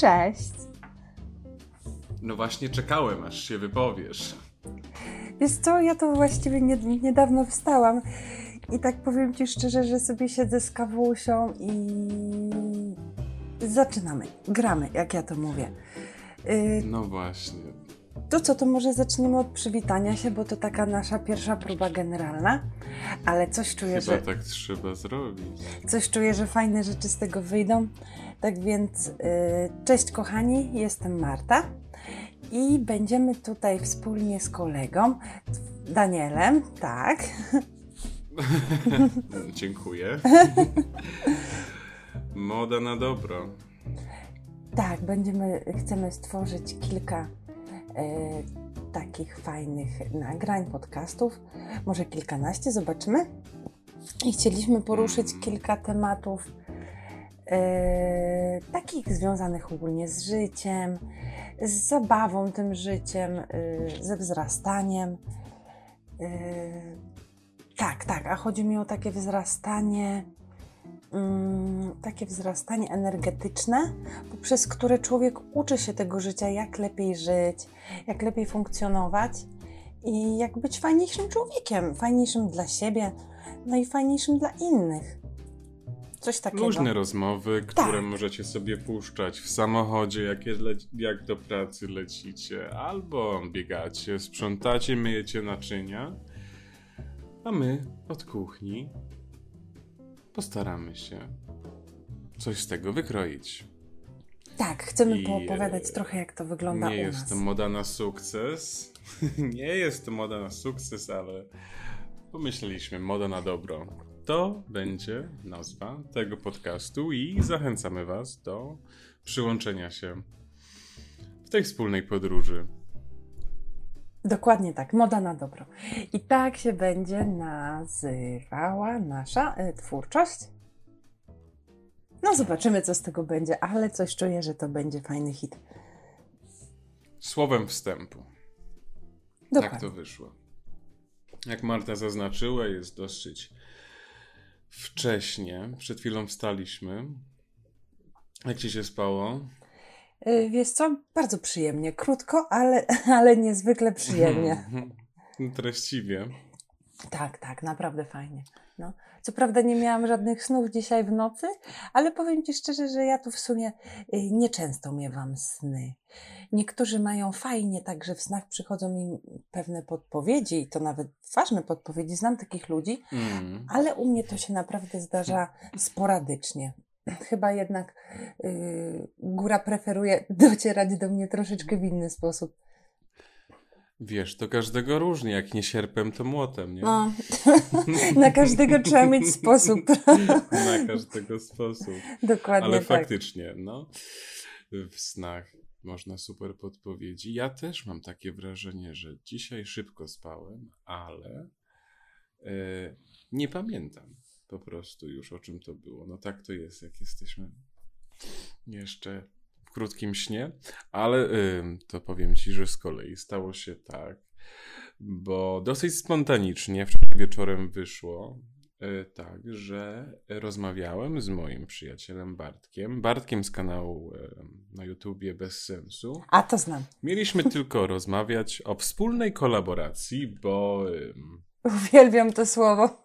Cześć. No właśnie czekałem, aż się wypowiesz. Wiesz co, ja to właściwie nie, niedawno wstałam i tak powiem Ci szczerze, że sobie siedzę z kawusią i zaczynamy, gramy, jak ja to mówię. Y, No właśnie. To co, to może zaczniemy od przywitania się, bo to taka nasza pierwsza próba generalna, ale coś czuję, Chyba że tak trzeba zrobić. coś czuję, że fajne rzeczy z tego wyjdą. Tak więc y, cześć kochani, jestem Marta i będziemy tutaj wspólnie z kolegą Danielem, tak, Dziękuję. Moda na dobro. tak, będziemy, chcemy stworzyć kilka y, takich fajnych nagrań, podcastów, może kilkanaście, zobaczymy. I chcieliśmy poruszyć kilka tematów takich związanych ogólnie z życiem, z zabawą tym życiem, e, ze wzrastaniem. E, tak, tak, a chodzi mi o takie wzrastanie, mm, takie wzrastanie energetyczne, poprzez które człowiek uczy się tego życia, jak lepiej żyć, jak lepiej funkcjonować i jak być fajniejszym człowiekiem, fajniejszym dla siebie, no i fajniejszym dla innych. Coś takiego. Luźne rozmowy, które Tak. możecie sobie puszczać w samochodzie, jak, jak do pracy lecicie, albo biegacie, sprzątacie, myjecie naczynia. A my od kuchni postaramy się coś z tego wykroić. Tak, chcemy I, poopowiadać e, trochę, jak to wygląda Nie u jest nas. to moda na sukces. nie jest to moda na sukces, ale pomyśleliśmy, moda na dobro. To będzie nazwa tego podcastu i zachęcamy Was do przyłączenia się w tej wspólnej podróży. Dokładnie tak, moda na dobro. I tak się będzie nazywała nasza y, twórczość. No, zobaczymy, co z tego będzie, ale coś czuję, że to będzie fajny hit. Słowem wstępu. Dokładnie. Tak to wyszło. Jak Marta zaznaczyła, jest dosyć wcześnie. Przed chwilą wstaliśmy. Jak ci się spało? Y, Wiesz co? Bardzo przyjemnie. Krótko, ale, ale niezwykle przyjemnie. Treściwie. Tak, tak, naprawdę fajnie. No. Co prawda nie miałam żadnych snów dzisiaj w nocy, ale powiem Ci szczerze, że ja tu w sumie y, nieczęsto miewam sny. Niektórzy mają fajnie, tak, że w snach przychodzą im pewne podpowiedzi i to nawet ważne podpowiedzi. Znam takich ludzi, Mm. ale u mnie to się naprawdę zdarza sporadycznie. Chyba jednak y, góra preferuje docierać do mnie troszeczkę w inny sposób. Wiesz, to każdego różnie, jak nie sierpem, to młotem, nie? No, na każdego trzeba mieć sposób. Na każdego sposób. Dokładnie Ale tak. faktycznie, no, w snach można super podpowiedzi. Ja też mam takie wrażenie, że dzisiaj szybko spałem, ale e, nie pamiętam po prostu już o czym to było. No tak to jest, jak jesteśmy jeszcze w krótkim śnie, ale ym, to powiem ci, że z kolei stało się tak, bo dosyć spontanicznie wczoraj wieczorem wyszło y, tak, że rozmawiałem z moim przyjacielem Bartkiem, Bartkiem z kanału y, na YouTubie Bez Sensu. A to znam. Mieliśmy tylko rozmawiać o wspólnej kolaboracji, bo Uwielbiam to słowo.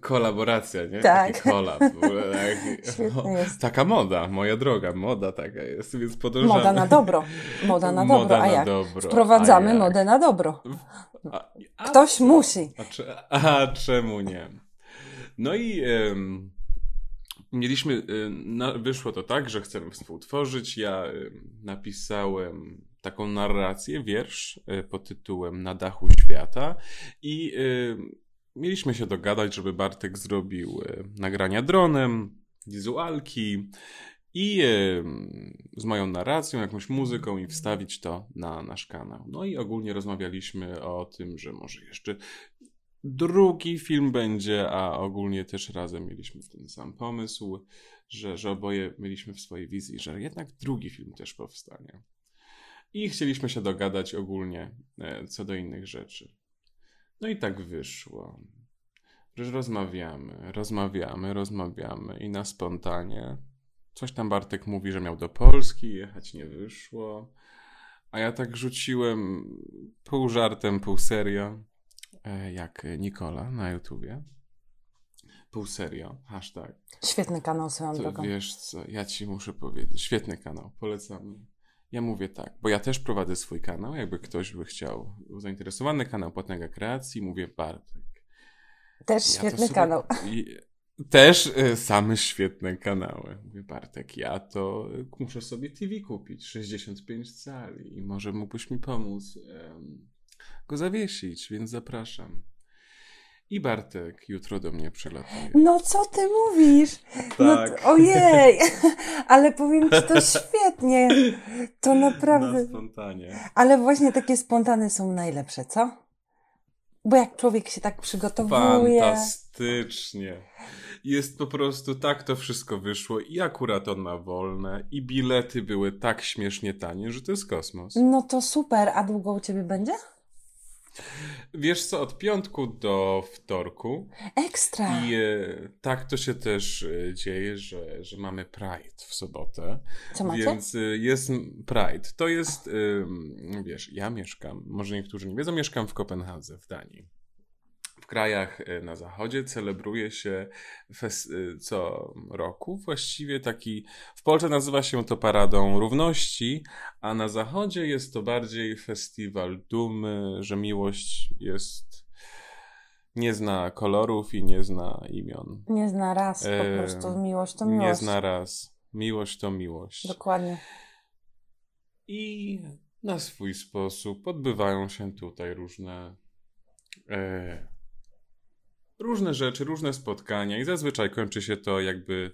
Kolaboracja, nie? Tak. Taki kolab. tak- Świetne jest. Taka moda, moja droga, moda taka jest, więc podążamy. Moda na dobro. Moda na Moda dobro. A na jak? dobro. Wprowadzamy A jak? modę na dobro. A, a Ktoś co? musi. A, cze, a czemu nie? No i em, mieliśmy, em, na, wyszło to tak, że chcemy współtworzyć. Ja em, napisałem taką narrację, wiersz e, pod tytułem Na dachu świata i em, mieliśmy się dogadać, żeby Bartek zrobił e, nagrania dronem, wizualki i em, z moją narracją, jakąś muzyką i wstawić to na nasz kanał. No i ogólnie rozmawialiśmy o tym, że może jeszcze drugi film będzie, a ogólnie też razem mieliśmy ten sam pomysł, że, że oboje mieliśmy w swojej wizji, że jednak drugi film też powstanie. I chcieliśmy się dogadać ogólnie e, co do innych rzeczy. No i tak wyszło. Że rozmawiamy, rozmawiamy, rozmawiamy i na spontanie coś tam Bartek mówi, że miał do Polski jechać, nie wyszło. A ja tak rzuciłem pół żartem, pół serio, e, jak Nikola na YouTubie. Pół serio, hashtag. Świetny kanał swoją To drogą. wiesz co, ja ci muszę powiedzieć, świetny kanał, polecam. Ja mówię tak, bo ja też prowadzę swój kanał, jakby ktoś by chciał, był zainteresowany kanał Potęga Kreacji, mówię Bartek. Też Ja świetny sobie- kanał. I, też y, same świetne kanały. Mówię, Bartek, ja to muszę sobie TV kupić, 65 cali i może mógłbyś mi pomóc go zawiesić, więc zapraszam. I Bartek jutro do mnie przylatuje. No co ty mówisz? No, Tak. t- ojej, ale powiem ci to świetnie. To Na naprawdę. spontanie. Ale właśnie takie spontane są najlepsze, co? Bo jak człowiek się tak przygotowuje. Fantastycznie. Jest po prostu tak to wszystko wyszło i akurat on ma wolne i bilety były tak śmiesznie tanie, że to jest kosmos. No to super, a długo u ciebie będzie? Wiesz co, od piątku do wtorku Ekstra. i e, tak to się też e, dzieje, że, że mamy Pride w sobotę. Co macie? Więc e, jest Pride. To jest, ym, wiesz, ja mieszkam, może niektórzy nie wiedzą, mieszkam w Kopenhadze, w Danii. W krajach e, na zachodzie celebruje się e, co roku właściwie taki, w Polsce nazywa się to Paradą Równości, a na zachodzie jest to bardziej festiwal dumy, że miłość jest, nie zna kolorów i nie zna imion. Nie zna raz, po Em, prostu miłość to Nie miłość. zna raz. Miłość to miłość. Dokładnie. I na swój sposób odbywają się tutaj różne e, różne rzeczy, różne spotkania i zazwyczaj kończy się to jakby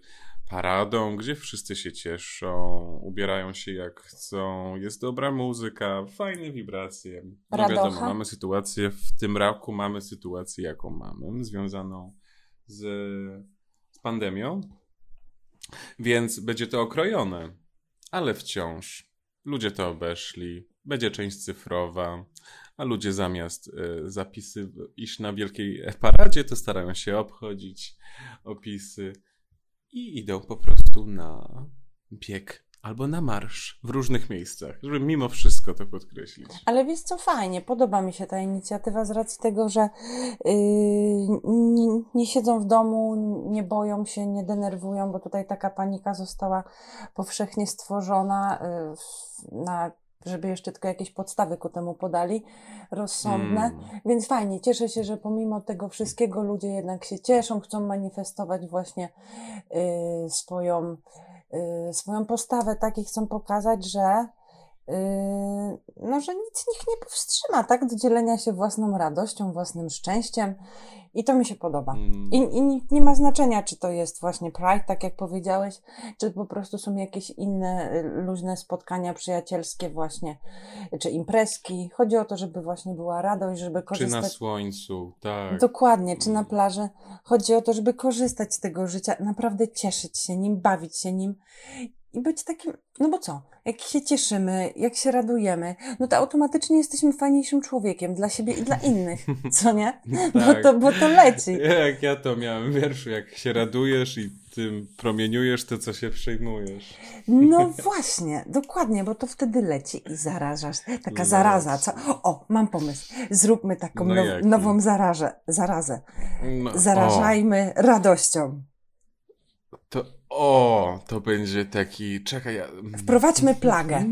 paradą, gdzie wszyscy się cieszą, ubierają się jak chcą, jest dobra muzyka, fajne wibracje. Radocha? wiadomo, mamy sytuację, w tym roku mamy sytuację jaką mamy, związaną z, z pandemią, więc będzie to okrojone, ale wciąż ludzie to obeszli, będzie część cyfrowa, a ludzie zamiast y, zapisy iść na wielkiej paradzie, to starają się obchodzić opisy i idą po prostu na bieg albo na marsz w różnych miejscach, żeby mimo wszystko to podkreślić. Ale wiesz co, fajnie, podoba mi się ta inicjatywa z racji tego, że yy, nie, nie siedzą w domu, nie boją się, nie denerwują, bo tutaj taka panika została powszechnie stworzona, yy, na, żeby jeszcze tylko jakieś podstawy ku temu podali, rozsądne. Mm. Więc fajnie, cieszę się, że pomimo tego wszystkiego ludzie jednak się cieszą, chcą manifestować właśnie y, swoją, y, swoją postawę, tak i chcą pokazać, że no, że nic ich nie powstrzyma, tak, do dzielenia się własną radością, własnym szczęściem i to mi się podoba. Mm. I, I nie- ma znaczenia, czy to jest właśnie Pride, tak jak powiedziałeś, czy po prostu są jakieś inne y, luźne spotkania przyjacielskie właśnie, czy imprezki. Chodzi o to, żeby właśnie była radość, żeby Czy na korzystać... słońcu, tak. Dokładnie, czy na plaży. Chodzi o to, żeby korzystać z tego życia, naprawdę cieszyć się nim, bawić się nim i być takim, no bo co, jak się cieszymy, jak się radujemy, no to automatycznie jesteśmy fajniejszym człowiekiem dla siebie i dla innych, co nie? Bo Tak. to, bo to leci. Jak ja to miałem wierszu, jak się radujesz i tym promieniujesz, to co się przejmujesz. No właśnie, dokładnie, bo to wtedy leci i zarażasz. Taka Leci. zaraza, co? O, mam pomysł. Zróbmy taką No now, nową zarażę, zarazę. No, Zarażajmy radością. To, o, to będzie taki, czekaj, ja... Wprowadźmy plagę.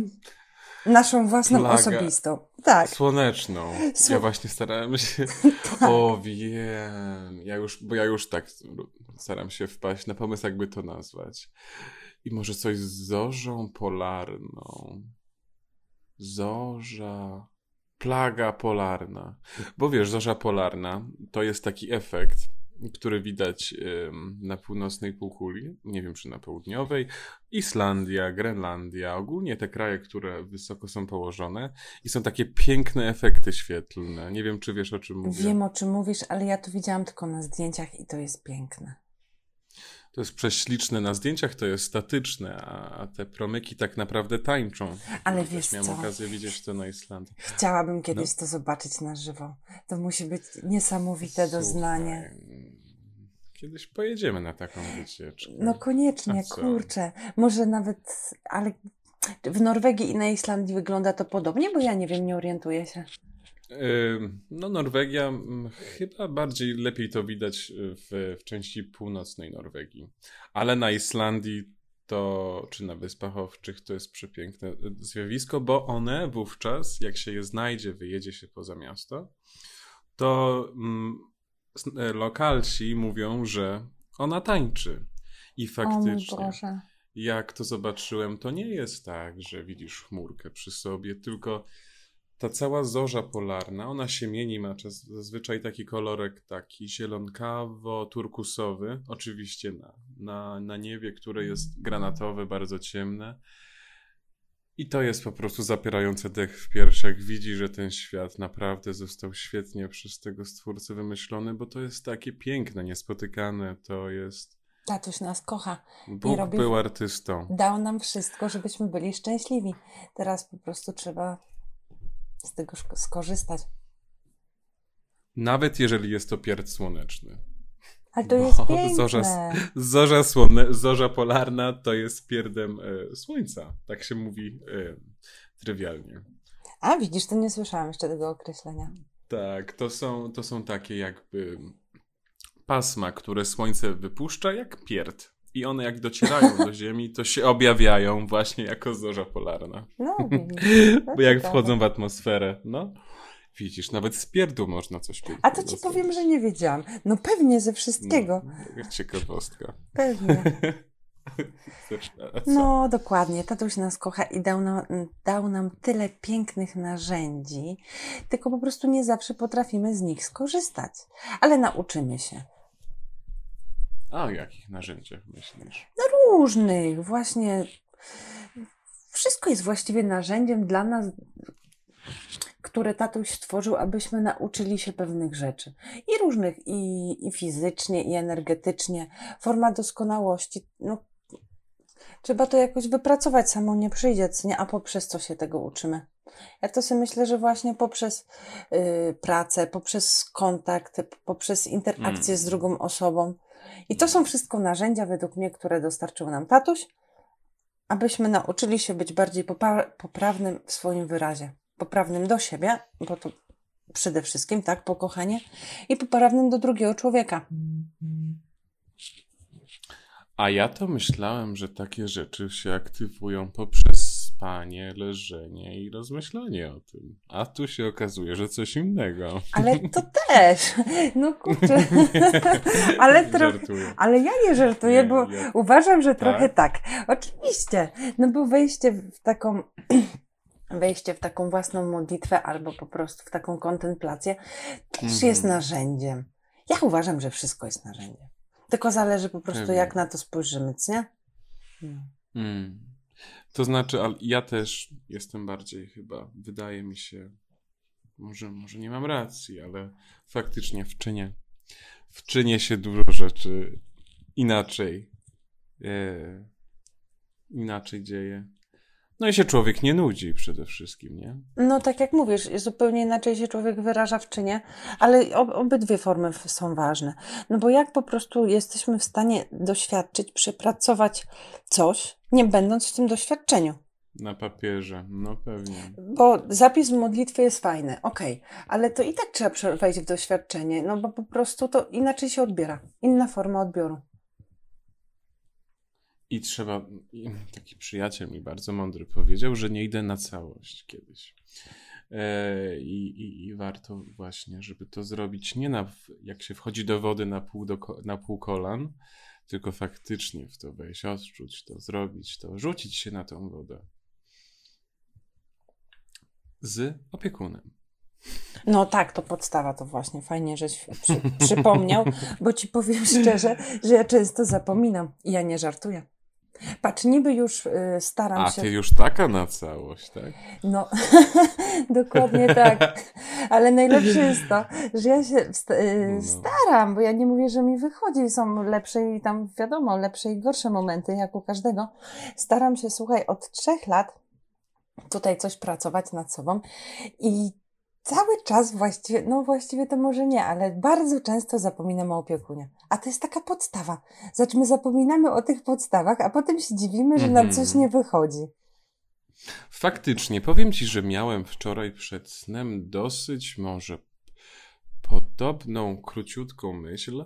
Naszą własną Plaga. osobistą. Tak. Słoneczną. Sło- Ja właśnie starałem się. Tak. O, wiem. Ja już, bo ja już tak staram się wpaść na pomysł, jakby to nazwać. I może coś z zorzą polarną. Zorza. Plaga polarna. Bo wiesz, zorza polarna to jest taki efekt, który widać na północnej półkuli, nie wiem czy na południowej, Islandia, Grenlandia, ogólnie te kraje, które wysoko są położone i są takie piękne efekty świetlne. Nie wiem, czy wiesz o czym mówię. Wiem o czym mówisz, ale ja to widziałam tylko na zdjęciach i to jest piękne. To jest prześliczne na zdjęciach, to jest statyczne, a, a te promyki tak naprawdę tańczą. Ale Ja wiesz miałem co? okazję widzieć to na Islandii. Chciałabym kiedyś No. to zobaczyć na żywo. To musi być niesamowite doznanie. Słuchaj, kiedyś pojedziemy na taką wycieczkę. No koniecznie, kurczę. Może nawet, ale w Norwegii i na Islandii wygląda to podobnie, bo ja nie wiem, nie orientuję się. No, Norwegia, chyba bardziej lepiej to widać w, w części północnej Norwegii. Ale na Islandii to, czy na Wyspach Owczych, to jest przepiękne zjawisko, bo one wówczas, jak się je znajdzie, wyjedzie się poza miasto, to mm, e, lokalci mówią, że ona tańczy. I faktycznie, jak to zobaczyłem, to nie jest tak, że widzisz chmurkę przy sobie, tylko ta cała zorza polarna, ona się mieni, ma czas, zazwyczaj taki kolorek taki zielonkawo-turkusowy, oczywiście na, na, na niebie, które jest granatowe, bardzo ciemne. I to jest po prostu zapierające dech w piersiach. Widzi, że ten świat naprawdę został świetnie przez tego stwórcę wymyślony, bo to jest takie piękne, niespotykane. To jest. Tatuś nas kocha. Bóg robi... był artystą. Dał nam wszystko, żebyśmy byli szczęśliwi. Teraz po prostu trzeba z tego skorzystać. Nawet jeżeli jest to pierd słoneczny. Ale to jest piękne. Zorza, zorza, słone, zorza polarna to jest pierdem e, słońca. Tak się mówi e, trywialnie. A widzisz, to nie słyszałam jeszcze tego określenia. Tak, to są, to są takie jakby pasma, które słońce wypuszcza jak pierd. I one jak docierają do Ziemi, to się objawiają właśnie jako zorza polarna. No, Bo jak wchodzą w atmosferę, no. Widzisz, nawet z pierdu można coś pięknego. A to ci dostać. powiem, że nie wiedziałam. No pewnie ze wszystkiego. No, ciekawostka. Pewnie. No, dokładnie. Tatuś nas kocha i dał nam, dał nam tyle pięknych narzędzi, tylko po prostu nie zawsze potrafimy z nich skorzystać. Ale nauczymy się. A o jakich narzędziach myślisz? No różnych, właśnie. Wszystko jest właściwie narzędziem dla nas, które tatuś stworzył, abyśmy nauczyli się pewnych rzeczy. I różnych, i, i fizycznie, i energetycznie. Forma doskonałości. No, trzeba to jakoś wypracować, samo nie przyjdzie, nie? a poprzez co się tego uczymy? Ja to sobie myślę, że właśnie poprzez y, pracę, poprzez kontakt, poprzez interakcję mm. z drugą osobą. I to są wszystko narzędzia, według mnie, które dostarczył nam tatuś, abyśmy nauczyli się być bardziej poprawnym w swoim wyrazie. Poprawnym do siebie, bo to przede wszystkim, tak, pokochanie, i poprawnym do drugiego człowieka. A ja to myślałem, że takie rzeczy się aktywują poprzez spanie, leżenie i rozmyślanie o tym. A tu się okazuje, że coś innego. Ale to też. No kurczę. ale, trochę, ale ja nie żartuję, nie, bo ja... uważam, że trochę tak. tak. Oczywiście. No bo wejście w taką wejście w taką własną modlitwę albo po prostu w taką kontemplację też mm. jest narzędziem. Ja uważam, że wszystko jest narzędziem. Tylko zależy po prostu, jak na to spojrzymy, nie? No. Mm. To znaczy, ale ja też jestem bardziej chyba, wydaje mi się, może, może nie mam racji, ale faktycznie w czynie, w czynie się dużo rzeczy inaczej, e, inaczej dzieje. No i się człowiek nie nudzi przede wszystkim, nie? No tak jak mówisz, zupełnie inaczej się człowiek wyraża w czynie, ale ob obydwie formy są ważne. No bo jak po prostu jesteśmy w stanie doświadczyć, przepracować coś, nie będąc w tym doświadczeniu? Na papierze, no pewnie. Bo zapis w modlitwie jest fajny, okej, okay. ale to i tak trzeba wejść w doświadczenie, no bo po prostu to inaczej się odbiera. Inna forma odbioru. I trzeba, taki przyjaciel mi bardzo mądry powiedział, że nie idę na całość kiedyś. E, I, i, I, warto właśnie, żeby to zrobić nie na, jak się wchodzi do wody na pół, do, na pół kolan, tylko faktycznie w to wejść, odczuć to, zrobić to, rzucić się na tą wodę. Z opiekunem. No tak, to podstawa, to właśnie fajnie, żeś przy, przypomniał, bo ci powiem szczerze, że ja często zapominam i ja nie żartuję. Patrz, niby już y, staram A, się. A ty już taka na całość, tak? No, dokładnie tak. Ale najlepsze jest to, że ja się y, no. staram, bo ja nie mówię, że mi wychodzi. Są lepsze i tam, wiadomo, lepsze i gorsze momenty, jak u każdego. Staram się, słuchaj, od trzech lat tutaj coś pracować nad sobą i cały czas właściwie, no właściwie to może nie, ale bardzo często zapominam o opiekunie. A to jest taka podstawa. Znaczy my zapominamy o tych podstawach, a potem się dziwimy, że nam coś Mhm. nie wychodzi. Faktycznie, powiem ci, że miałem wczoraj przed snem dosyć może podobną, króciutką myśl.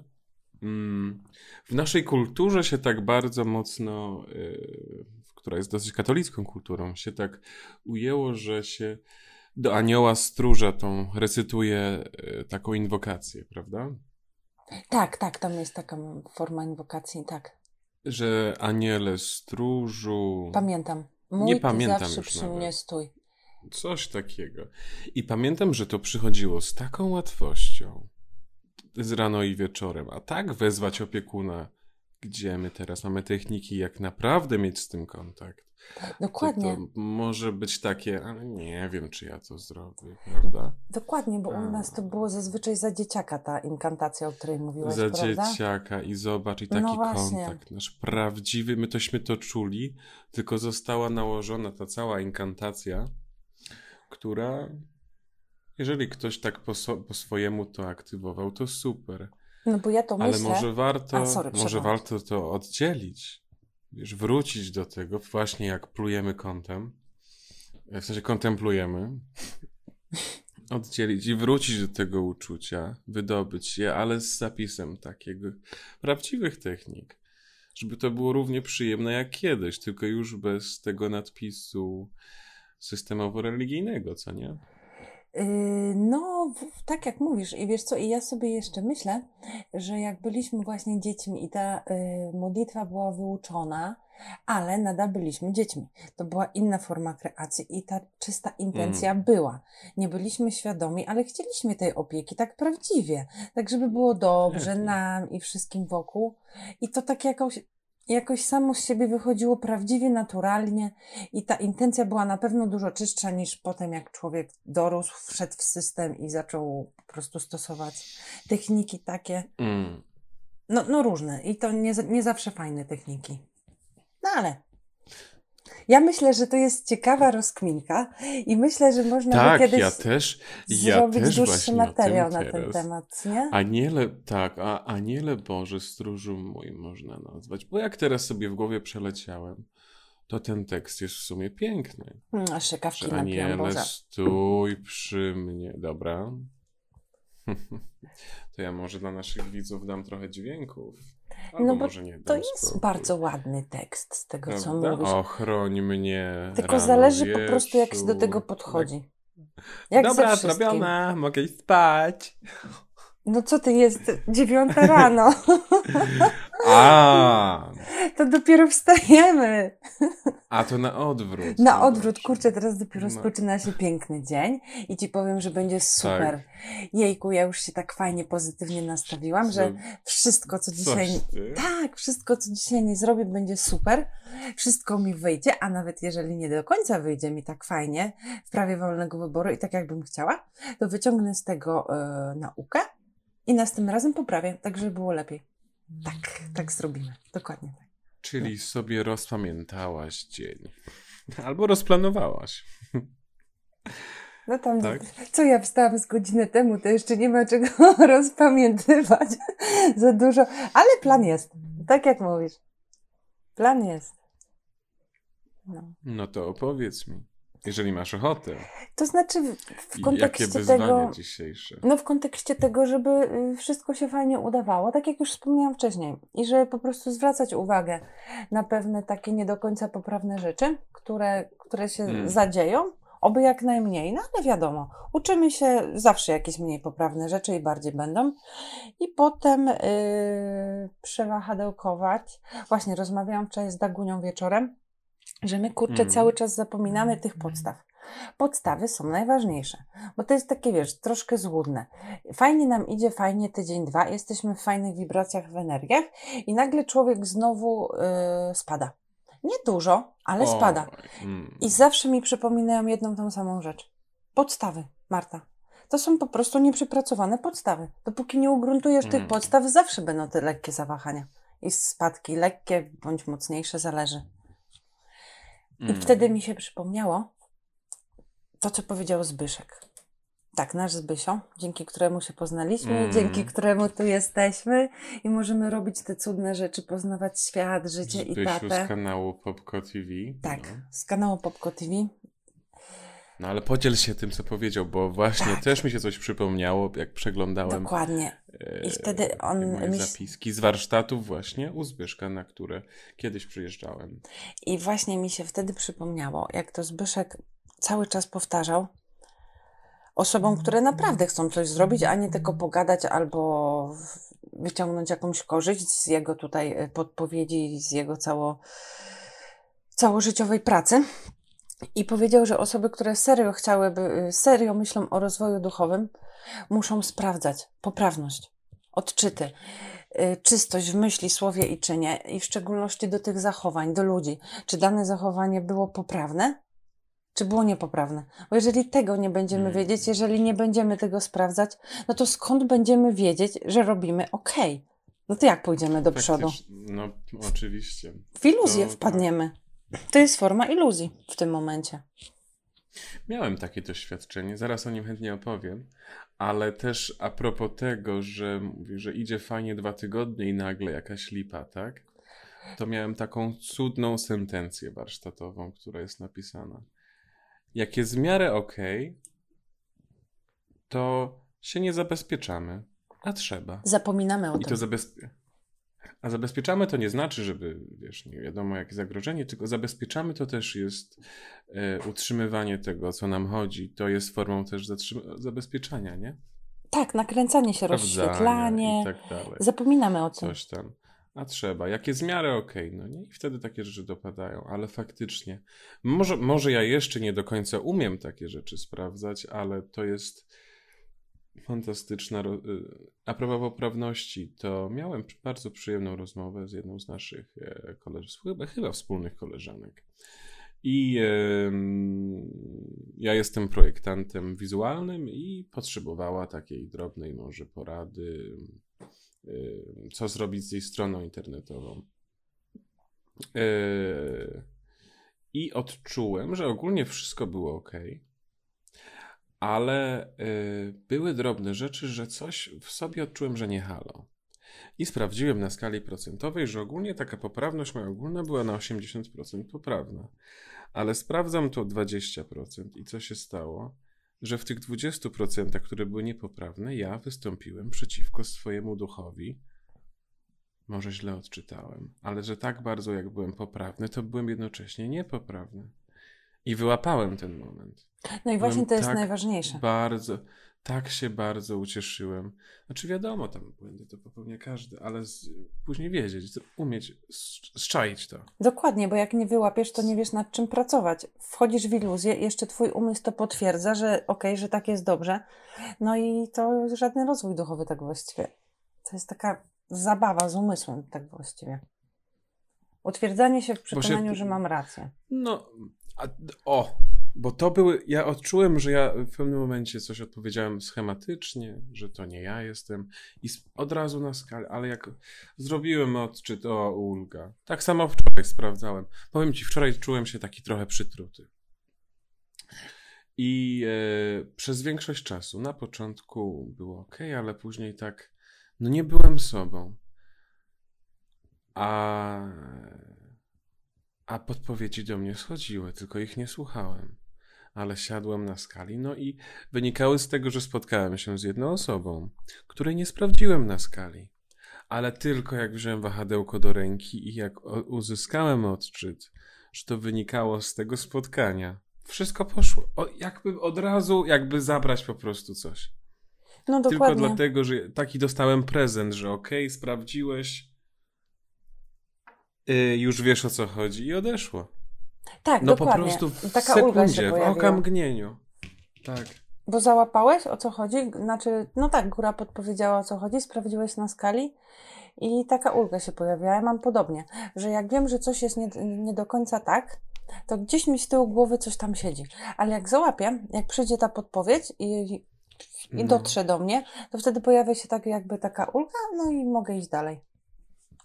Mm, W naszej kulturze się tak bardzo mocno, yy, która jest dosyć katolicką kulturą, się tak ujęło, że się do anioła stróża tą recytuje taką inwokację, prawda? Tak, tak, tam jest taka forma inwokacji, tak. Że aniele stróżu. Pamiętam. Mój Nie pamiętam zawsze już przy nawet. mnie stój. Coś takiego. I pamiętam, że to przychodziło z taką łatwością z rano i wieczorem, a tak wezwać opiekuna, gdzie my teraz mamy techniki, jak naprawdę mieć z tym kontakt. Dokładnie, To, to może być takie, ale nie wiem, czy ja to zrobię, prawda? dokładnie, bo u nas to było zazwyczaj za dzieciaka ta inkantacja, o której mówiłaś, Za prawda? dzieciaka i zobacz, i No taki właśnie. kontakt, nasz prawdziwy, my tośmy to czuli, tylko została nałożona ta cała inkantacja, która, jeżeli ktoś tak po, so, po swojemu to aktywował, to super. No bo ja to Ale myślę. może warto, A, sorry, może warto to oddzielić. Wiesz, wrócić do tego, właśnie jak plujemy kątem, w sensie kontemplujemy, oddzielić i wrócić do tego uczucia, wydobyć je, ale z zapisem takiego prawdziwych technik. Żeby to było równie przyjemne jak kiedyś, tylko już bez tego nadpisu systemowo-religijnego, co nie? Yy, No, tak jak mówisz, i wiesz co, i ja sobie jeszcze myślę, że jak byliśmy właśnie dziećmi i ta y, modlitwa była wyuczona, ale nadal byliśmy dziećmi. To była inna forma kreacji i ta czysta intencja była. Nie byliśmy świadomi, ale chcieliśmy tej opieki tak prawdziwie, tak żeby było dobrze nam i wszystkim wokół. I to tak jakoś, jakoś samo z siebie wychodziło prawdziwie, naturalnie. I ta intencja była na pewno dużo czystsza niż potem, jak człowiek dorósł, wszedł w system i zaczął po prostu stosować techniki takie, Mm. no, no różne. I to nie, nie zawsze fajne techniki. No ale ja myślę, że to jest ciekawa rozkminka i myślę, że można by Tak, kiedyś ja też, ja zrobić też dłuższy materiał na ten temat, nie? Aniele, tak, a aniele Boże, stróżu mój można nazwać. Bo jak teraz sobie w głowie przeleciałem, to ten tekst jest w sumie piękny. Mm, Aż się kawki Że napiłam, aniele, stój przy mnie. Dobra. To ja może dla naszych widzów dam trochę dźwięków. Albo No bo To jest spróbuj. bardzo ładny tekst z tego, co Prawda? mówisz. Ochroń mnie. Tylko zależy po prostu, jak się do tego podchodzi. Jak Dobra, zrobiona, mogę iść spać. No co ty jest? Dziewiąta rano. A, To dopiero wstajemy. a to na odwrót. Na odwrót, kurczę, teraz dopiero No. Tak. rozpoczyna się piękny dzień i ci powiem, że będzie super. Jejku, ja już się tak fajnie, pozytywnie nastawiłam, że wszystko, co dzisiaj... Coś. Tak, wszystko, co dzisiaj nie zrobię, będzie super. Wszystko mi wyjdzie, a nawet jeżeli nie do końca wyjdzie mi tak fajnie w prawie wolnego wyboru i tak jakbym chciała, to wyciągnę z tego e, naukę i następnym razem poprawię, tak żeby było lepiej. Tak, tak zrobimy. Dokładnie tak. Czyli sobie rozpamiętałaś dzień. Albo rozplanowałaś. No tam, Tak? co ja wstałam z godzinę temu, to jeszcze nie ma czego rozpamiętywać za dużo, ale plan jest. Tak jak mówisz. Plan jest. No. No to opowiedz mi, jeżeli masz ochotę. To znaczy w, Jakie kontekście wyzwanie tego, dzisiejsze? no w kontekście tego, żeby y, wszystko się fajnie udawało, tak jak już wspomniałam wcześniej, i żeby po prostu zwracać uwagę na pewne takie nie do końca poprawne rzeczy, które, które się Mm. zadzieją, oby jak najmniej, no ale wiadomo, uczymy się zawsze jakieś mniej poprawne rzeczy i bardziej będą. I potem yy, przewahadełkować. Właśnie rozmawiałam wczoraj z Dagunią wieczorem, że my kurczę Mm. cały czas zapominamy tych podstaw. Podstawy są najważniejsze, bo to jest takie, wiesz, troszkę złudne. Fajnie nam idzie, fajnie tydzień, dwa, jesteśmy w fajnych wibracjach, w energiach i nagle człowiek znowu yy, spada. Nie dużo, ale Oj, spada. mm. I zawsze mi przypominają jedną tą samą rzecz. Podstawy, Marta. To są po prostu nieprzepracowane podstawy. Dopóki nie ugruntujesz tych Mm. podstaw, zawsze będą te lekkie zawahania. I spadki lekkie bądź mocniejsze, zależy. I Mm. wtedy mi się przypomniało to, co powiedział Zbyszek. Tak, nasz Zbysio, dzięki któremu się poznaliśmy, Mm. dzięki któremu tu jesteśmy i możemy robić te cudne rzeczy, poznawać świat, życie i Zbysiu z tatę. kanału Popco TV. Tak, No. z kanału Popco TV. No ale podziel się tym, co powiedział, bo właśnie Tak. też mi się coś przypomniało, jak przeglądałem Dokładnie. e, I wtedy on moje mi- zapiski z warsztatów właśnie u Zbyszka, na które kiedyś przyjeżdżałem. I właśnie mi się wtedy przypomniało, jak to Zbyszek cały czas powtarzał osobom, które naprawdę chcą coś zrobić, a nie tylko pogadać albo wyciągnąć jakąś korzyść z jego tutaj e, podpowiedzi, z jego cało, całożyciowej pracy. I powiedział, że osoby, które serio chciałyby, y, serio myślą o rozwoju duchowym, muszą sprawdzać poprawność, odczyty, y, czystość w myśli, słowie i czynie, i w szczególności do tych zachowań, do ludzi. Czy dane zachowanie było poprawne, czy było niepoprawne? Bo jeżeli tego nie będziemy Mm. wiedzieć, jeżeli nie będziemy tego sprawdzać, no to skąd będziemy wiedzieć, że robimy ok? No to jak pójdziemy do przodu? Faktycz- No, oczywiście. W iluzję To tak. wpadniemy. To jest forma iluzji w tym momencie. Miałem takie doświadczenie, zaraz o nim chętnie opowiem, ale też a propos tego, że mówi, że idzie fajnie dwa tygodnie i nagle jakaś lipa, tak? To miałem taką cudną sentencję warsztatową, która jest napisana. Jak jest w miarę okej, to się nie zabezpieczamy, a trzeba. Zapominamy o I to tym. zabezpie... A zabezpieczamy to nie znaczy, żeby, wiesz, nie wiadomo jakie zagrożenie, tylko zabezpieczamy to też jest e, utrzymywanie tego, co nam chodzi. To jest formą też zabezpieczania, nie? Tak, nakręcanie się, Sprawdzania rozświetlanie. Tak. Zapominamy o tym. Coś tam. A trzeba. Jak jest w miarę okej, no nie? I wtedy takie rzeczy dopadają. Ale faktycznie, może, może ja jeszcze nie do końca umiem takie rzeczy sprawdzać, ale to jest fantastyczna. y, A propos poprawności, to miałem bardzo przyjemną rozmowę z jedną z naszych e, koleżanek, chyba, chyba wspólnych koleżanek. I ja jestem projektantem wizualnym i potrzebowała takiej drobnej może porady, co zrobić z jej stroną internetową. E, I odczułem, że ogólnie wszystko było ok, ale e, były drobne rzeczy, że coś w sobie odczułem, że nie halo. I sprawdziłem na skali procentowej, że ogólnie taka poprawność moja ogólna była na 80% poprawna. Ale sprawdzam to 20% i co się stało? Że w tych 20%, które były niepoprawne, ja wystąpiłem przeciwko swojemu duchowi. Może źle odczytałem, ale że tak bardzo jak byłem poprawny, to byłem jednocześnie niepoprawny. I wyłapałem ten moment. No i właśnie Byłem to jest tak najważniejsze. Bardzo, tak się bardzo ucieszyłem. Znaczy wiadomo, tam błędy to popełnia każdy, ale z, później wiedzieć, umieć z- zczaić to. Dokładnie, bo jak nie wyłapiesz, to nie wiesz nad czym pracować. Wchodzisz w iluzję, jeszcze twój umysł to potwierdza, że okej, że tak jest dobrze. No i to żaden rozwój duchowy tak właściwie. To jest taka zabawa z umysłem tak właściwie. Utwierdzanie się w przekonaniu, że mam rację. No, a, o, bo to były, ja odczułem, że ja w pewnym momencie coś odpowiedziałem schematycznie, że to nie ja jestem i od razu na skalę, ale jak zrobiłem odczyt, o ulga. Tak samo wczoraj sprawdzałem. Powiem ci, wczoraj czułem się taki trochę przytruty. I e, przez większość czasu, na początku było ok, ale później tak, no nie byłem sobą. A, a podpowiedzi do mnie schodziły, tylko ich nie słuchałem. Ale siadłem na skali, no i wynikały z tego, że spotkałem się z jedną osobą, której nie sprawdziłem na skali. Ale tylko jak wziąłem wahadełko do ręki i jak uzyskałem odczyt, że to wynikało z tego spotkania. Wszystko poszło. O, jakby od razu, jakby zabrać po prostu coś. No Tylko dokładnie. dlatego, że taki dostałem prezent, że okej, sprawdziłeś, yy, już wiesz o co chodzi i odeszło. Tak, No dokładnie. po prostu w Taka sekundzie, w pojawiła. okamgnieniu. Tak. Bo załapałeś o co chodzi? Znaczy, no tak, góra podpowiedziała o co chodzi, sprawdziłeś na skali i taka ulga się pojawiła. Ja mam podobnie, że jak wiem, że coś jest nie, nie do końca tak, to gdzieś mi z tyłu głowy coś tam siedzi. Ale jak załapię, jak przyjdzie ta podpowiedź i, i No. dotrze do mnie, to wtedy pojawia się tak jakby taka ulga, no i mogę iść dalej.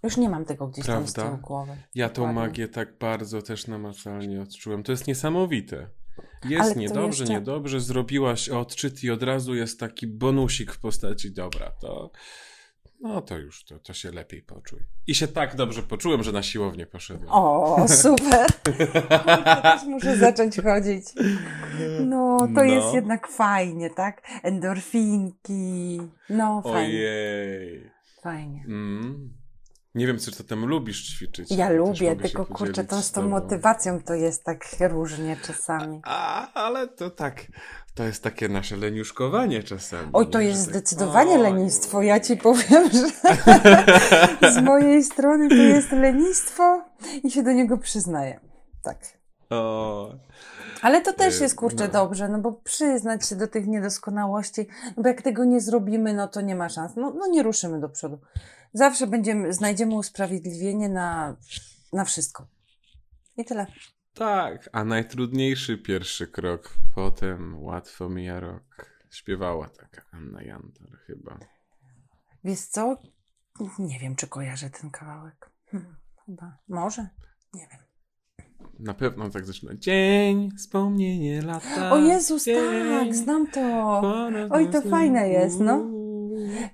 Już nie mam tego gdzieś tam z Prawda? tyłu głowy. Ja tą Dokładnie. magię tak bardzo też namacalnie odczułem. To jest niesamowite. Jest Ale niedobrze, jeszcze- niedobrze, zrobiłaś odczyt i od razu jest taki bonusik w postaci dobra, to no to już, to, to się lepiej poczuj. I się tak dobrze poczułem, że na siłownię poszedłem. O, super. Też muszę zacząć chodzić. No, to No. jest jednak fajnie, tak? Endorfinki. No, fajnie. Ojej. Fajnie. Mm. Nie wiem, czy ty tam lubisz ćwiczyć. Ja lubię, tylko kurczę, to z tą motywacją to jest tak różnie czasami. A, ale to tak, to jest takie nasze leniuszkowanie czasami. Oj, to nie? jest tak, zdecydowanie lenistwo. Ja ci powiem, że z mojej strony to jest lenistwo i się do niego przyznaję. Tak. O, Ale to też Y, jest kurczę no. dobrze, no bo przyznać się do tych niedoskonałości, no bo jak tego nie zrobimy, no to nie ma szans. No, no nie ruszymy do przodu. Zawsze będziemy, znajdziemy usprawiedliwienie na, na wszystko. I tyle. tak, a najtrudniejszy pierwszy krok, potem łatwo mija rok. Śpiewała taka Anna Jantar chyba. Wiesz co? Nie wiem, czy kojarzę ten kawałek. Hmm, chyba. Może? Nie wiem. Na pewno tak zaczyna. Dzień, wspomnienie lata. O Jezus, dzień, tak, znam to. Oj, to fajne jest, no.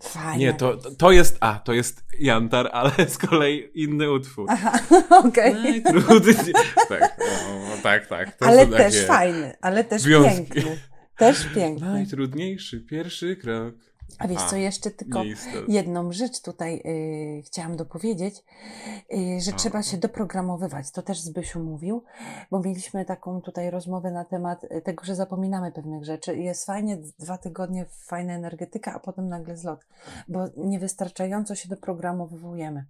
Fajnie. Nie, to, to jest, a, to jest Jantar, ale z kolei inny utwór. Aha, okej. Najtrudniej. tak, no, tak, tak. To Ale są też takie fajny, ale też związki. piękny. Też piękny. Najtrudniejszy pierwszy krok. A wiesz co, jeszcze tylko jedną rzecz tutaj y, chciałam dopowiedzieć, y, że A. trzeba się doprogramowywać. To też Zbysiu mówił, bo mieliśmy taką tutaj rozmowę na temat y, tego, że zapominamy pewnych rzeczy. Jest fajnie, dwa tygodnie fajna energetyka, a potem nagle zlot, bo niewystarczająco się doprogramowujemy.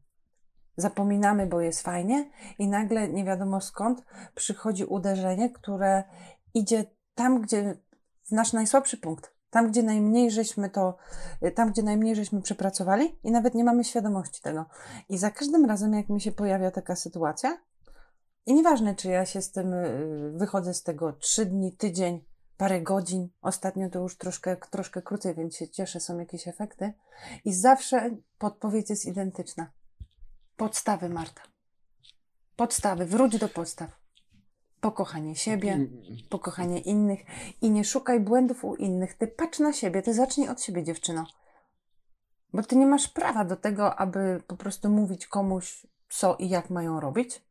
Zapominamy, bo jest fajnie i nagle nie wiadomo skąd przychodzi uderzenie, które idzie tam, gdzie nasz najsłabszy punkt. Tam, gdzie najmniej żeśmy to, tam, gdzie najmniej żeśmy przepracowali i nawet nie mamy świadomości tego. I za każdym razem, jak mi się pojawia taka sytuacja, i nieważne, czy ja się z tym y, wychodzę z tego trzy dni, tydzień, parę godzin, ostatnio to już troszkę, troszkę krócej, więc się cieszę, są jakieś efekty. I zawsze podpowiedź jest identyczna. Podstawy, Marta. Podstawy, wróć do podstaw. Pokochanie siebie, pokochanie innych i nie szukaj błędów u innych. Ty patrz na siebie, ty zacznij od siebie, dziewczyno. Bo ty nie masz prawa do tego, aby po prostu mówić komuś, co i jak mają robić.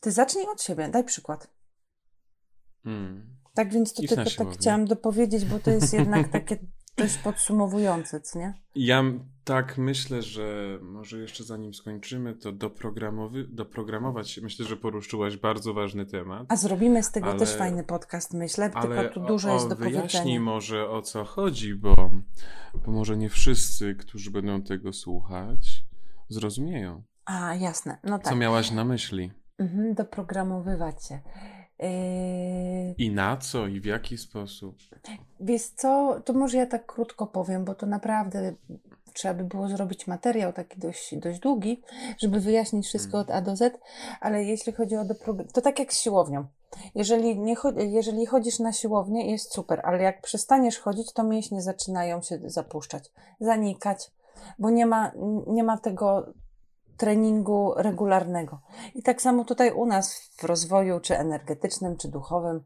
Ty zacznij od siebie, daj przykład. Mm. Tak więc to tylko tak chciałam dopowiedzieć, bo to jest jednak takie dość podsumowujące, co nie? Ja tak myślę, że może jeszcze zanim skończymy, to doprogramowy, doprogramować się. Myślę, że poruszyłaś bardzo ważny temat. A zrobimy z tego Ale- też fajny podcast, myślę, Ale tylko tu dużo o, jest o, do wyjaśnij powiedzenia. może o co chodzi, bo, bo może nie wszyscy, którzy będą tego słuchać, zrozumieją. A, jasne, no tak. Co miałaś na myśli? Mhm, doprogramowywać się. Yy, I na co? I w jaki sposób? Wiesz co, to może ja tak krótko powiem, bo to naprawdę trzeba by było zrobić materiał taki dość, dość długi, żeby wyjaśnić wszystko od A do Z, ale jeśli chodzi o doprogram- to tak jak z siłownią. Jeżeli, nie cho- jeżeli chodzisz na siłownię, jest super, ale jak przestaniesz chodzić, to mięśnie zaczynają się zapuszczać, zanikać, bo nie ma, nie ma tego treningu regularnego. I tak samo tutaj u nas w rozwoju, czy energetycznym, czy duchowym,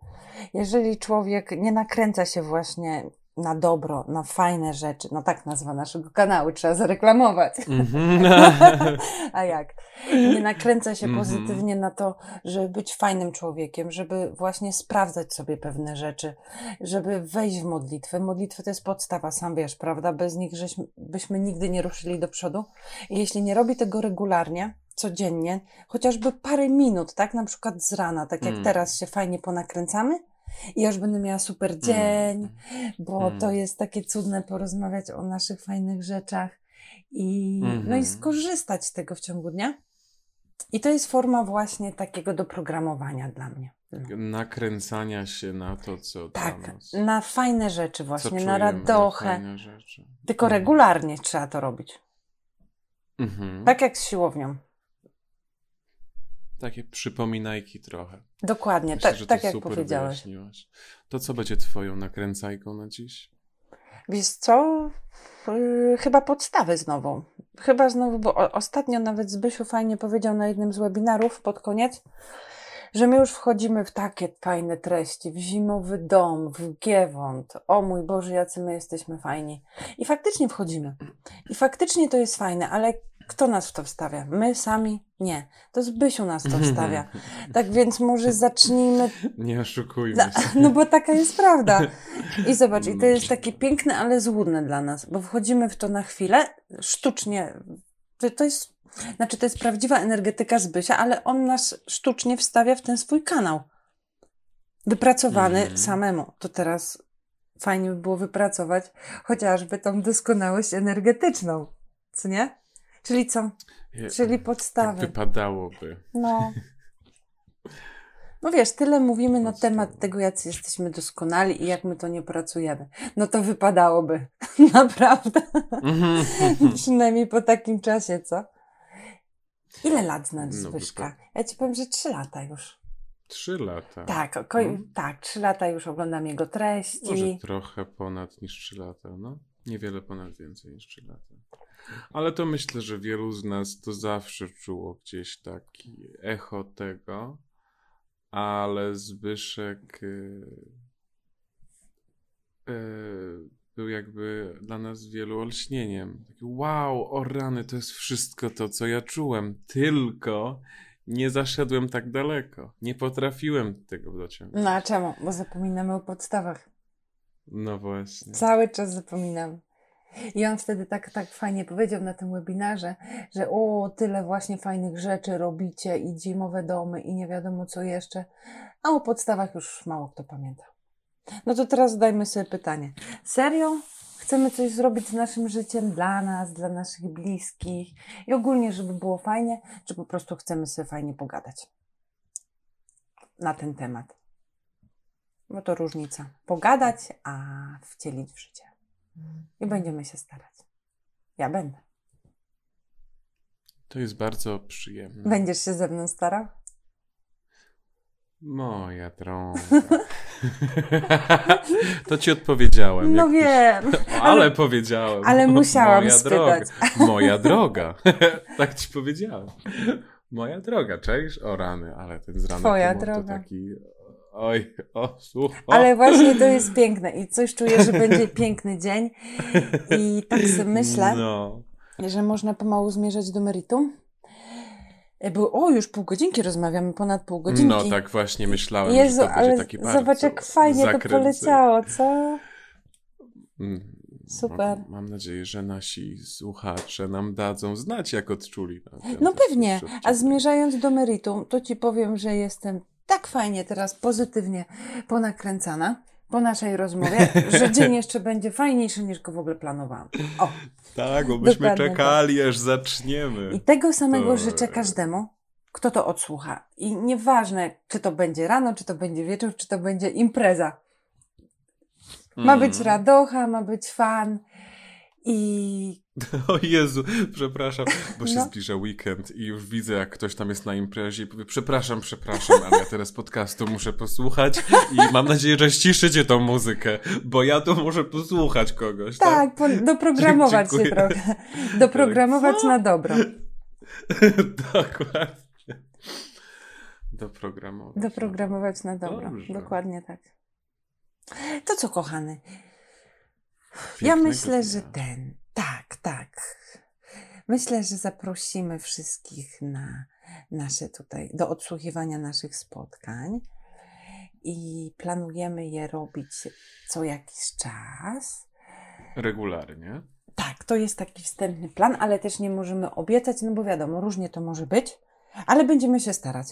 jeżeli człowiek nie nakręca się właśnie na dobro, na fajne rzeczy, no tak nazwa naszego kanału, trzeba zareklamować. Mhm. A jak? Nie nakręca się Mhm. pozytywnie na to, żeby być fajnym człowiekiem, żeby właśnie sprawdzać sobie pewne rzeczy, żeby wejść w modlitwę. Modlitwy to jest podstawa, sam wiesz, prawda? Bez nich żeśmy, byśmy nigdy nie ruszyli do przodu. I jeśli nie robi tego regularnie, codziennie, chociażby parę minut, tak? Na przykład z rana, tak jak Mm. teraz się fajnie ponakręcamy i już będę miała super dzień, bo Mm. to jest takie cudne porozmawiać o naszych fajnych rzeczach i, no i Mhm. skorzystać z tego w ciągu dnia. I to jest forma właśnie takiego doprogramowania dla mnie. No. Nakręcania się na to, co Tak, nas. na fajne rzeczy właśnie, czujemy, na radochę. rzeczy. Tylko Mhm. regularnie trzeba to robić. Mhm. Tak jak z siłownią. Takie przypominajki trochę. Dokładnie, Myślę, tak, tak jak powiedziałeś. wyjaśniłaś. To co będzie twoją nakręcajką na dziś? Wiesz co? Yy, chyba podstawy znowu. Chyba znowu, bo ostatnio nawet Zbysiu fajnie powiedział na jednym z webinarów pod koniec, że my już wchodzimy w takie fajne treści, w zimowy dom, w Giewont. O mój Boże, jacy my jesteśmy fajni. I faktycznie wchodzimy. I faktycznie to jest fajne, ale kto nas w to wstawia? My sami? Nie. To Zbysiu nas to wstawia. Tak więc może zacznijmy... Nie oszukujmy się. No bo taka jest prawda. I zobacz, i to jest takie piękne, ale złudne dla nas, bo wchodzimy w to na chwilę, sztucznie. To, to jest, znaczy to jest prawdziwa energetyka Zbysia, ale on nas sztucznie wstawia w ten swój kanał. Wypracowany Mhm. samemu. To teraz fajnie by było wypracować chociażby tą doskonałość energetyczną. Co nie? Czyli co? Je- Czyli Tak podstawy. wypadałoby. No. No wiesz, tyle mówimy na temat tego, jacy jesteśmy doskonali i jak my to nie pracujemy. No to wypadałoby. Naprawdę. Przynajmniej po takim czasie, co? Ile lat znasz No, Zbyszka? Ja ci powiem, że trzy lata już. Trzy lata. Tak, ko- No. tak, trzy lata już oglądam jego treści. Może trochę ponad niż 3 lata, no. Niewiele ponad więcej niż 3 lata. Ale to myślę, że wielu z nas to zawsze czuło gdzieś taki echo tego, ale Zbyszek y, y, był jakby dla nas wielu olśnieniem. Taki, wow, o rany, to jest wszystko to, co ja czułem, tylko nie zaszedłem tak daleko. Nie potrafiłem tego dociągnąć. No a czemu? Bo zapominamy o podstawach. No właśnie. Cały czas zapominam. I on wtedy tak, tak fajnie powiedział na tym webinarze, że o, tyle właśnie fajnych rzeczy robicie i zimowe domy i nie wiadomo co jeszcze, a o podstawach już mało kto pamięta. No to teraz zadajmy sobie pytanie. Serio? Chcemy coś zrobić z naszym życiem dla nas, dla naszych bliskich i ogólnie, żeby było fajnie, czy po prostu chcemy sobie fajnie pogadać na ten temat? Bo to różnica. Pogadać, a wcielić w życie. I będziemy się starać. Ja będę. To jest bardzo przyjemne. Będziesz się ze mną starał? Moja droga. to ci odpowiedziałem. No wiem. Ty... Ale, powiedziałem. ale musiałam Moja spytać. Droga. Moja droga. tak ci powiedziałem. Moja droga, cześć? O rany, ale ten z rana Twoja droga. to taki... Oj, o, słuch, o. Ale właśnie to jest piękne i coś czuję, że będzie piękny dzień. I tak sobie myślę, No. że można pomału zmierzać do meritum. E, Bo o, już pół godzinki rozmawiamy, ponad pół godzinki. No tak właśnie myślałem, Jezu, że to będzie ale taki bardzo zobacz jak fajnie to zakręceń. poleciało, co? Mm, Super. Mam, mam nadzieję, że nasi słuchacze nam dadzą znać, jak odczuli. ten No pewnie. A zmierzając do meritum, to ci powiem, że jestem tak fajnie teraz pozytywnie ponakręcana po naszej rozmowie, że dzień jeszcze będzie fajniejszy niż go w ogóle planowałam. O, Tak, bo byśmy Dokładnie czekali, aż zaczniemy. i tego samego To- życzę każdemu, kto to odsłucha. I nieważne, czy to będzie rano, czy to będzie wieczór, czy to będzie impreza. Ma być Mm. radocha, ma być fan i O Jezu, przepraszam, bo się No. zbliża weekend i już widzę, jak ktoś tam jest na imprezie i powie, przepraszam, przepraszam, ale ja teraz podcastu muszę posłuchać i mam nadzieję, że ściszycie tą muzykę, bo ja tu muszę posłuchać kogoś, tak? tak, po, doprogramować się Dziękuję. trochę. Doprogramować Co? na dobro. Dokładnie. Doprogramować. Doprogramować na dobro. Dobrze. Dokładnie tak. To co, kochany? Ja myślę, że ten. Tak, tak. Myślę, że zaprosimy wszystkich na nasze tutaj, do odsłuchiwania naszych spotkań i planujemy je robić co jakiś czas. Regularnie. Tak, to jest taki wstępny plan, ale też nie możemy obiecać, no bo wiadomo, różnie to może być, ale będziemy się starać.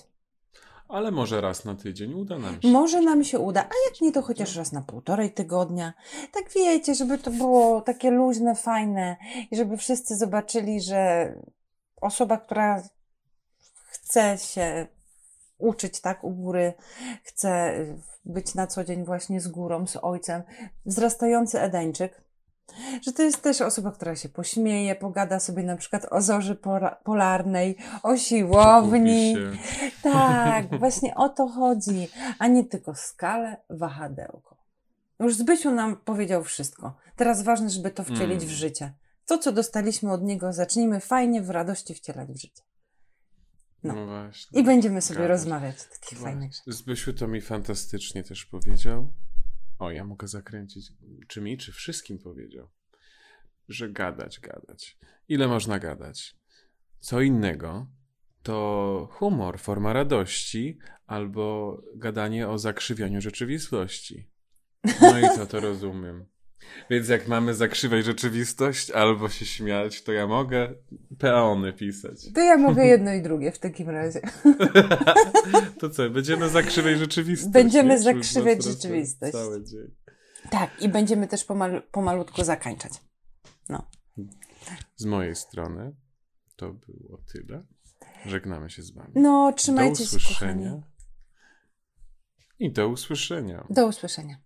Ale może raz na tydzień uda nam się. Może nam się uda, a jak nie, to chociaż raz na półtorej tygodnia. Tak wiecie, żeby to było takie luźne, fajne i żeby wszyscy zobaczyli, że osoba, która chce się uczyć tak u góry, chce być na co dzień właśnie z górą, z ojcem, wzrastający Edeńczyk, że to jest też osoba, która się pośmieje, pogada sobie na przykład o zorzy polarnej, o siłowni. Tak, właśnie o to chodzi, a nie tylko skalę, wahadełko. Już Zbysiu nam powiedział wszystko. Teraz ważne, żeby to wcielić w Mm. życie. To, co dostaliśmy od niego, zacznijmy fajnie w radości wcielać w życie. No. No, właśnie. I będziemy sobie Gadać. rozmawiać o takich Właśnie. fajnych rzeczach. Zbysiu to mi fantastycznie też powiedział. O, ja mogę zakręcić. Czy mi, czy wszystkim powiedział, że gadać, gadać. Ile można gadać? Co innego to humor, forma radości albo gadanie o zakrzywianiu rzeczywistości. No i to to rozumiem. Więc jak mamy zakrzywiać rzeczywistość albo się śmiać, to ja mogę peony pisać. To ja mogę jedno i drugie w takim razie. To co, będziemy zakrzywiać rzeczywistość? Będziemy zakrzywiać rzeczywistość. Cały dzień. Tak, i będziemy też pomal pomalutku zakańczać. Z mojej strony to było tyle. Żegnamy się z wami. No, do trzymajcie się, usłyszenia. kochani. I do usłyszenia. Do usłyszenia.